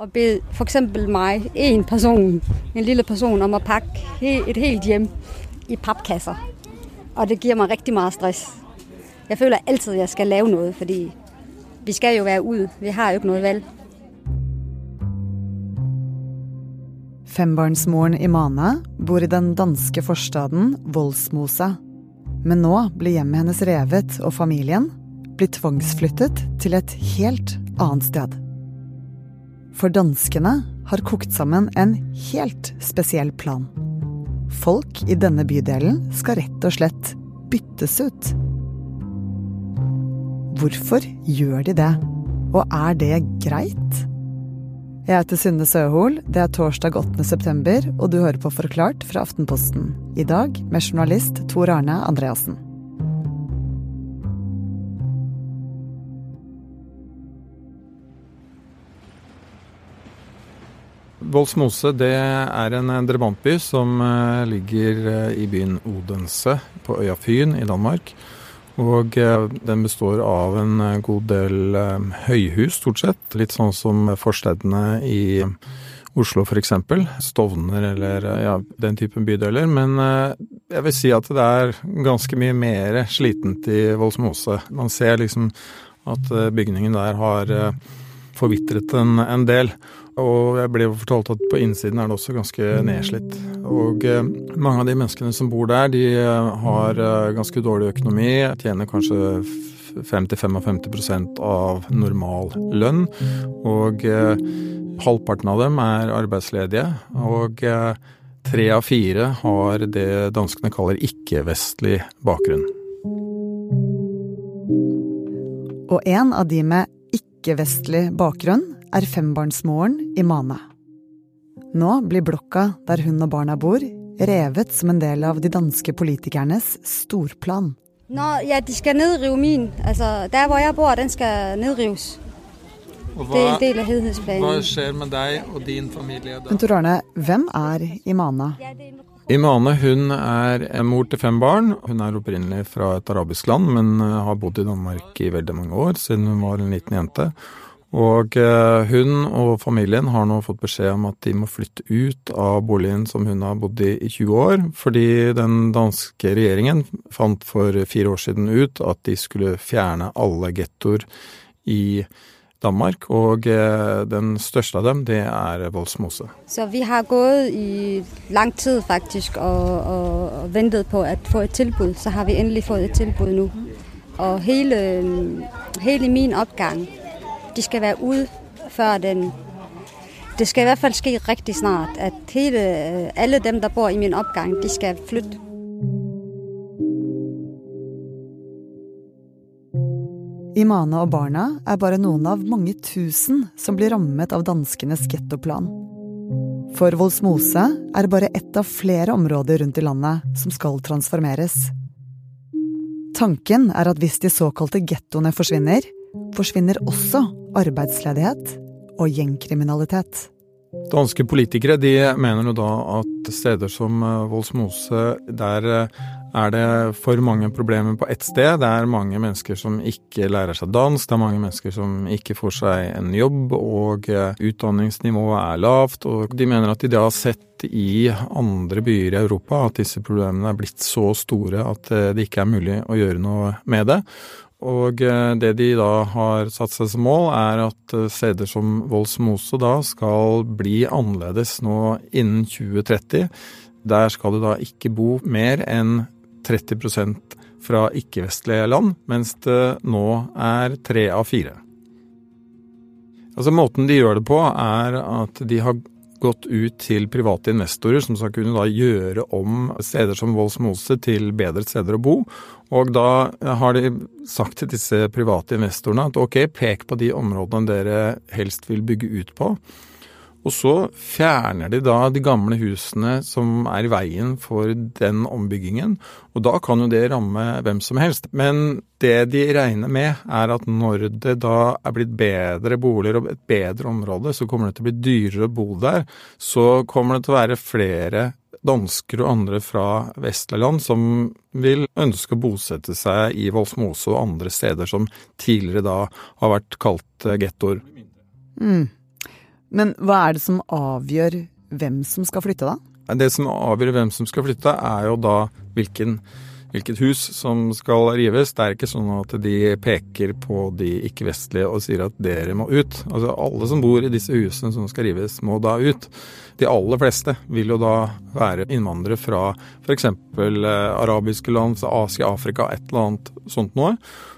Og be f.eks. meg, en person, en lille person, om å pakke et helt hjem i pappkasser. Og det gir meg riktig mye stress. Jeg føler alltid jeg skal lave noe, fordi vi skal jo være ute. Vi har jo ikke noe valg. Fembarnsmoren Imane bor i den danske forstaden Voldsmosa. Men nå blir hjemmet hennes revet, og familien blir tvangsflyttet til et helt annet sted. For danskene har kokt sammen en helt spesiell plan. Folk i denne bydelen skal rett og slett byttes ut. Hvorfor gjør de det, og er det greit? Jeg heter Synne Søhol. Det er torsdag 8. september, og du hører på Forklart fra Aftenposten. I dag med journalist Tor Arne Andreassen. Voldsmose er en drabantby som eh, ligger eh, i byen Odense på øya Fyn i Danmark. Og eh, den består av en god del høyhus, stort sett. Litt sånn som forstedene i Oslo f.eks. Stovner eller ja, den typen bydeler. Men jeg vil si at det er ganske mye mer slitent i Voldsmose. Man ser liksom at bygningen der har forvitret en, en del. Og jeg ble fortalt at på innsiden er det også ganske nedslitt. Og eh, mange av de menneskene som bor der, de eh, har eh, ganske dårlig økonomi. Tjener kanskje 50-55 av normal lønn. Og halvparten av dem er arbeidsledige. Og tre av fire har det danskene kaller ikke-vestlig bakgrunn. Og en av de med ikke-vestlig bakgrunn er fembarnsmoren Imane. Nå blir blokka der hun og barna bor, revet som en del av de danske politikernes storplan. Nå, ja, de skal nedrive min. Altså, der hvor jeg bor, den skal nedrives. Og det er en del av helhetsplanen. Hva skjer med deg og din familie da? Tor Arne, hvem er Imane? Imane hun er en mor til fem barn. Hun er opprinnelig fra et arabisk land, men har bodd i Danmark i veldig mange år, siden hun var en liten jente. Og eh, hun og familien har nå fått beskjed om at de må flytte ut av boligen som hun har bodd i i 20 år, fordi den danske regjeringen fant for fire år siden ut at de skulle fjerne alle gettoer i Danmark, og eh, den største av dem, det er Voldsmose. Så vi har gått i lang tid faktisk og, og, ventet på å få et tilbud. Så har vi endelig fått et tilbud nå. Og hele, hele min oppgang de skal være ude før den Det skal i hvert fall ske riktig snart at hele, alle dem der bor i min oppgang, de skal flytte. Imane og barna er bare noen av mange tusen som blir rammet av danskenes gettoplan. For Voldsmose er bare ett av flere områder rundt i landet som skal transformeres. Tanken er at hvis de såkalte gettoene forsvinner, forsvinner også arbeidsledighet og gjengkriminalitet. Danske politikere de mener jo da at steder som eh, Voldsmose, der eh, er det for mange problemer på ett sted. Det er mange mennesker som ikke lærer seg dansk, det er mange mennesker som ikke får seg en jobb, og eh, utdanningsnivået er lavt. Og de mener at de har sett i andre byer i Europa at disse problemene er blitt så store at det ikke er mulig å gjøre noe med det. Og eh, det de da har satt seg som mål, er at eh, steder som Voldsmose da skal bli annerledes nå innen 2030. Der skal du da ikke bo mer enn 30 fra ikke-vestlige land, mens det nå er tre av fire. Altså Måten de gjør det på, er at de har gått ut til private investorer som skal kunne da gjøre om steder som Voldsmose til bedre steder å bo. Og da har de sagt til disse private investorene at ok, pek på de områdene dere helst vil bygge ut på. Og så fjerner de da de gamle husene som er i veien for den ombyggingen. Og da kan jo det ramme hvem som helst. Men det de regner med, er at når det da er blitt bedre boliger og et bedre område, så kommer det til å bli dyrere å bo der. Så kommer det til å være flere dansker og andre fra vestlige som vil ønske å bosette seg i Voldsmose og andre steder som tidligere da har vært kalt gettoer. Mm. Men hva er det som avgjør hvem som skal flytte, da? Det som avgjør hvem som skal flytte, er jo da hvilken, hvilket hus som skal rives. Det er ikke sånn at de peker på de ikke-vestlige og sier at dere må ut. Altså Alle som bor i disse husene som skal rives, må da ut. De aller fleste vil jo da være innvandrere fra f.eks. Eh, arabiske land, Asia, Afrika, et eller annet sånt noe.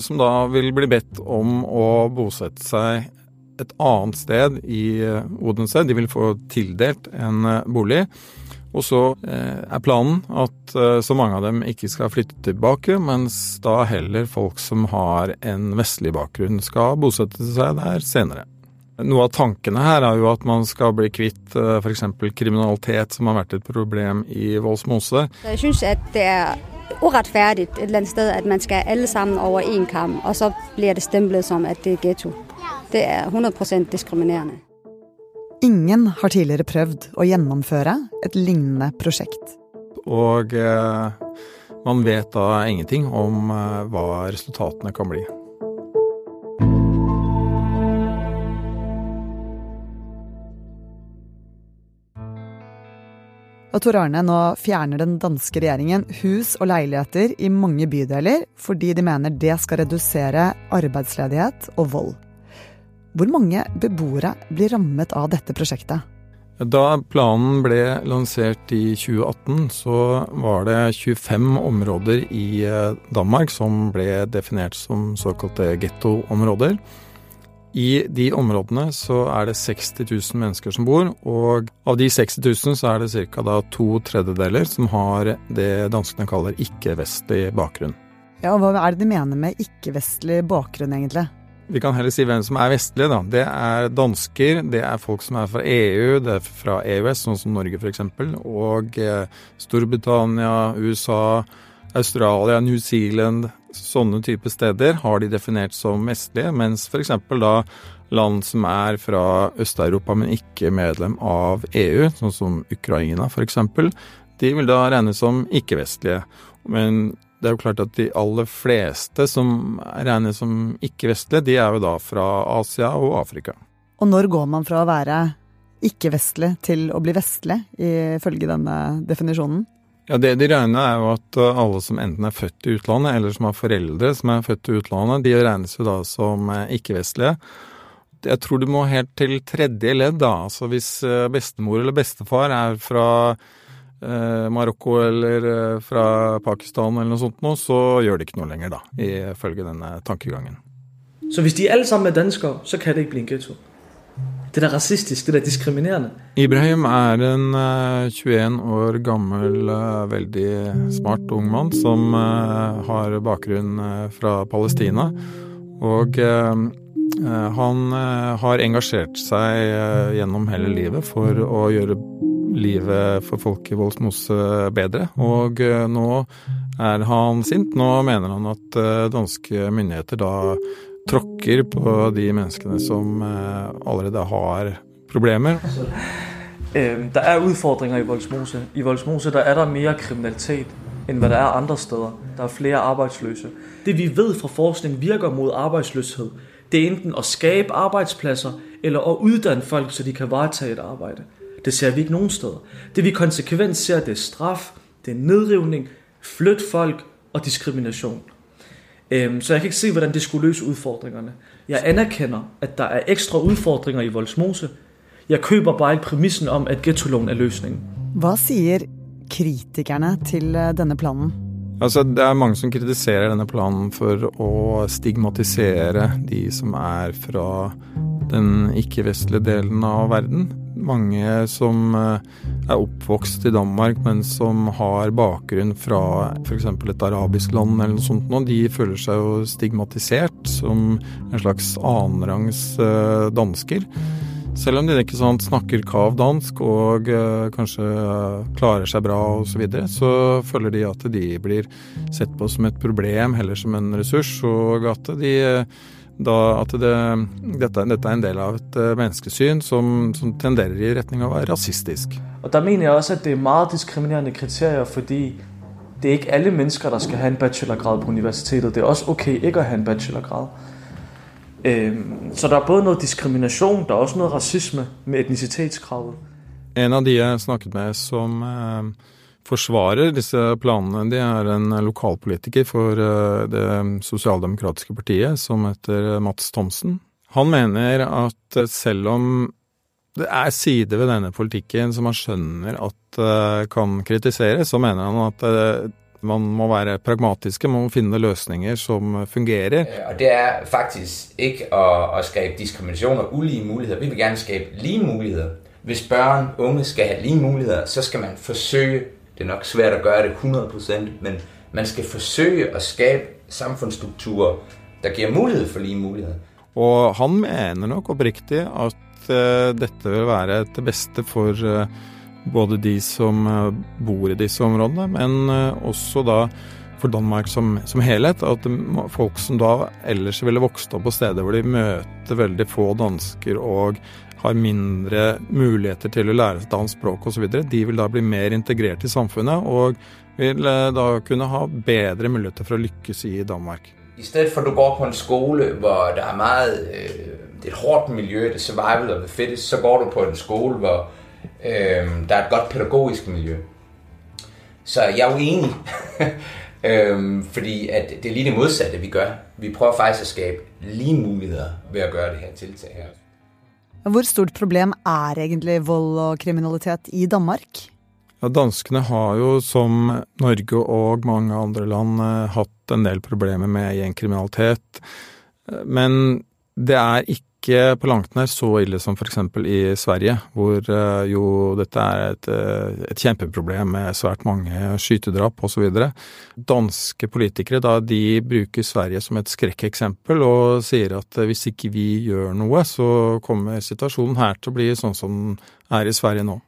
Som da vil bli bedt om å bosette seg et annet sted i eh, Odense. De vil få tildelt en eh, bolig. Og så eh, er planen at så mange av dem ikke skal flytte tilbake, mens da heller folk som har en vestlig bakgrunn skal bosette seg der senere. Noe av tankene her er jo at man skal bli kvitt f.eks. kriminalitet, som har vært et problem i Voldsmose. Jeg syns at det er urettferdig et eller annet sted at man skal alle sammen over én kam, og så blir det stemplet som at det er getto. Det er 100 diskriminerende. Ingen har tidligere prøvd å gjennomføre et lignende prosjekt. Og eh, man vet da ingenting om eh, hva resultatene kan bli. Og Tor Arne, nå fjerner den danske regjeringen hus og leiligheter i mange bydeler fordi de mener det skal redusere arbeidsledighet og vold. Hvor mange beboere blir rammet av dette prosjektet? Da planen ble lansert i 2018, så var det 25 områder i eh, Danmark som ble definert som såkalte gettoområder. I de områdene så er det 60 000 mennesker som bor, og av de 60 000 så er det ca. to tredjedeler som har det danskene kaller ikke-vestlig bakgrunn. Ja, og Hva er det de mener med ikke-vestlig bakgrunn, egentlig? Vi kan heller si hvem som er vestlige. da. Det er dansker, det er folk som er fra EU, det er fra EØS, sånn som Norge f.eks., og eh, Storbritannia, USA, Australia, New Zealand. Sånne type steder har de definert som vestlige, mens f.eks. da land som er fra Øst-Europa, men ikke medlem av EU, sånn som Ukraina f.eks., de vil da regnes som ikke-vestlige. Men det er jo klart at de aller fleste som regnes som ikke-vestlige, de er jo da fra Asia og Afrika. Og når går man fra å være ikke-vestlig til å bli vestlig, ifølge denne definisjonen? Ja, Det de regner er jo at uh, alle som enten er født i utlandet, eller som har foreldre som er født i utlandet, de regnes jo da som uh, ikke-vestlige. Jeg tror du må helt til tredje ledd, da. Altså hvis uh, bestemor eller bestefar er fra eh, Marokko eller eh, fra Pakistan eller noe sånt nå, så gjør det ikke noe lenger, da, ifølge denne tankegangen. Så hvis de alle sammen er dansker, så kan det ikke bli en getto? Det er rasistisk, det er diskriminerende. Ibrahim er en uh, eh, 21 år gammel, veldig smart ung mann som har bakgrunn fra Palestina. Og han har engasjert seg gjennom hele livet for å gjøre livet for folk i Voldsmose bedre. Og eh, nå er han sint. Nå mener han at eh, danske myndigheter da tråkker på de menneskene som eh, allerede har problemer. Der er utfordringer i Voldsmose. I Voldsmose der er der mer kriminalitet enn hva det er andre steder. Der er flere arbeidsløse. Det vi vet fra forskning virker mot arbeidsløshet, det er enten å skape arbeidsplasser eller å utdanne folk så de kan ivareta et arbeid. Det ser vi ikke noen steder. Det vi konsekvent ser, det er straff, det er nedrivning, flyt folk og diskriminasjon. Så jeg kan ikke se hvordan det skulle løse udfordringerne. Jeg anerkender, at det er ekstra utfordringer i Voldsmose. Jeg køber bare ikke premissen om at gettoloven er løsningen. Hva sier kritikerne til eh, denne planen? Altså, det er mange som kritiserer denne planen for å stigmatisere de som er fra den ikke-vestlige delen av verden mange som eh, er oppvokst i Danmark, men som har bakgrunn fra f.eks. et arabisk land eller noe sånt, de føler seg jo stigmatisert som en slags annenrangs eh, dansker. Selv om de ikke sant, snakker kav-dansk og uh, kanskje klarer seg bra osv., så, videre, så føler de at de blir sett på som et problem heller som en ressurs, og at de da at det, dette, dette, er en del av et eh, menneskesyn som, som, tenderer i retning av å være rasistisk. Og Der mener jeg også at det er meget diskriminerende kriterier, fordi det er ikke alle mennesker der skal ha en bachelorgrad på universitetet. Det er også ok ikke å ha en bachelorgrad. Så det er både noe diskriminasjon, det er også noe rasisme med etnisitetskravet. En av de jeg snakket med som forsvarer disse planene, det er en lokalpolitiker for eh, det sosialdemokratiske partiet som heter Mats Thomsen. Han mener at selv om det er sider ved denne politikken som man skjønner at kan kritiseres, så mener han at man må være pragmatiske, man må finne løsninger som fungerer. Og det er faktisk ikke å, å skape diskriminasjon og ulige muligheter. Vi vil gjerne skape lige muligheter. Hvis barn, unge skal ha like muligheter, så skal man forsøge Det er nok svært å gjøre det 100% men man skal forsøge å skape samfunnsstrukturer der gir mulighet for like muligheter. Og han mener nok oppriktig at uh, dette vil være til beste for uh, både de som uh, bor i disse områdene, men også da for Danmark som, som, helhet. At folk som da ellers ville vokst opp på steder hvor de møter veldig få dansker og har mindre muligheter til å lære seg dansk språk osv., de vil da bli mer integrert i samfunnet og vil da kunne ha bedre muligheter for å lykkes i Danmark. I stedet for at du går på en skole hvor det er meget det er et hårdt miljø, det er survival of the fittest, så går du på en skole hvor øh, det er et godt pedagogisk miljø. Så jeg er uenig. øhm, fordi at det er lige det modsatte, vi gjør. Vi prøver faktisk å skabe lige muligheter ved å gjøre det her tiltaket her. Hvor stort problem er egentlig vold og kriminalitet i Danmark? Ja, danskene har jo, som Norge og mange andre land, eh, hatt en del problemer med gjengkriminalitet. Men det er ikke ikke på langt nær så ille som f.eks. i Sverige, hvor eh, jo dette er et, eh, et kjempeproblem med svært mange skytedrap osv. Danske politikere da, de bruker Sverige som et skrekkeksempel og sier at eh, hvis ikke vi gjør noe, så kommer situasjonen her til å bli sånn som den er i Sverige nå.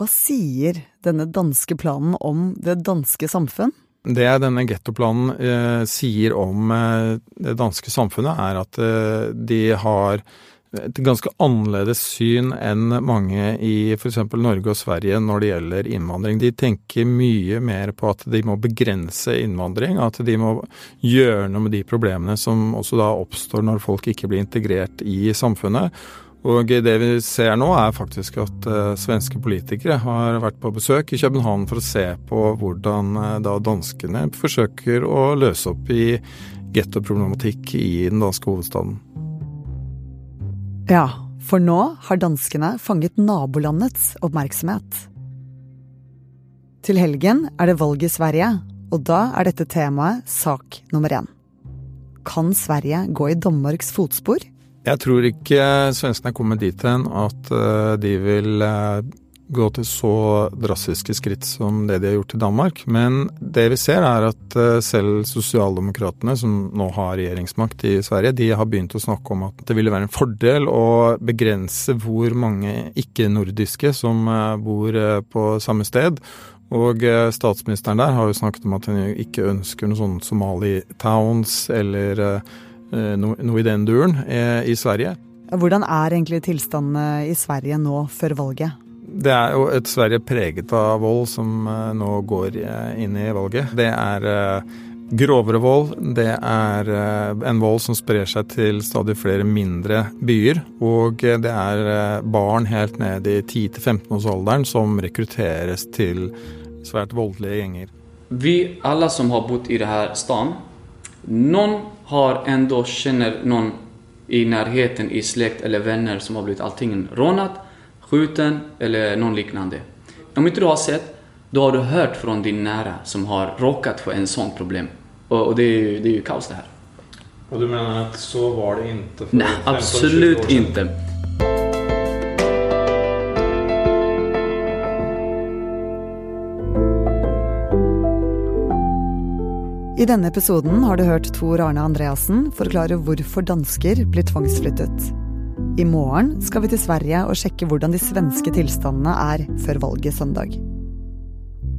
Hva sier denne danske planen om det danske samfunn? Det denne gettoplanen eh, sier om eh, det danske samfunnet, er at eh, de har et ganske annerledes syn enn mange i f.eks. Norge og Sverige når det gjelder innvandring. De tenker mye mer på at de må begrense innvandring, at de må gjøre noe med de problemene som også da oppstår når folk ikke blir integrert i samfunnet. Og det vi ser nå, er faktisk at uh, svenske politikere har vært på besøk i København for å se på hvordan uh, da danskene forsøker å løse opp i gettoproblematikk i den danske hovedstaden. Ja, for nå har danskene fanget nabolandets oppmerksomhet. Til helgen er det valg i Sverige, og da er dette temaet sak nummer én. Kan Sverige gå i Danmarks fotspor? Jeg tror ikke svenskene er kommet dit hen at eh, de vil eh, gå til så drastiske skritt som det de har gjort i Danmark. Men det vi ser er at eh, selv sosialdemokratene, som nå har regjeringsmakt i Sverige, de har begynt å snakke om at det ville være en fordel å begrense hvor mange ikke-nordiske som bor på samme sted. Og statsministeren der har jo snakket om at hun ikke ønsker noen sånne Somali-towns eller Eh, noe, noe i den duren eh, i Sverige. Hvordan er egentlig tilstandene i Sverige nå før valget? Det er jo et Sverige preget av vold som eh, nå går inn i valget. Det er grovere vold. Det er en vold som sprer seg til stadig flere mindre byer. Og det er barn helt ned i 10-15-årsalderen som rekrutteres til svært voldelige gjenger. Vi alle som har bodd i denne staden, noen har ändå kjenner noen i nærheten i slekt eller venner som har blivit alltingen rånat, skjuten eller noen liknande. Om ikke du har sett, da har du hørt fra din nære som har råkat få en sånn problem. Och, och det, er jo, det er jo kaos det her. Og du mener at så var det ikke? Nei, Nej, absolut inte. I denne episoden har du hørt Tor Arne Andreassen forklare hvorfor dansker blir tvangsflyttet. I morgen skal vi til Sverige og sjekke hvordan de svenske tilstandene er før valget søndag.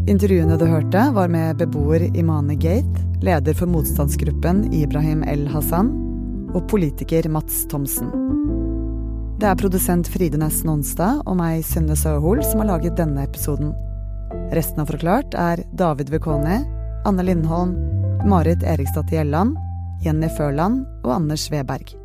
Intervjuene du hørte, var med beboer Imane Gate, leder for motstandsgruppen Ibrahim El Hassan og politiker Mats Thomsen. Det er produsent Fride Næss Nonstad og meg, Synne Søhol, som har laget denne episoden. Resten av Forklart er David Vekoni, Anne Lindholm, Marit Eriksdatter Gjelland, Jenny Førland og Anders Sveberg.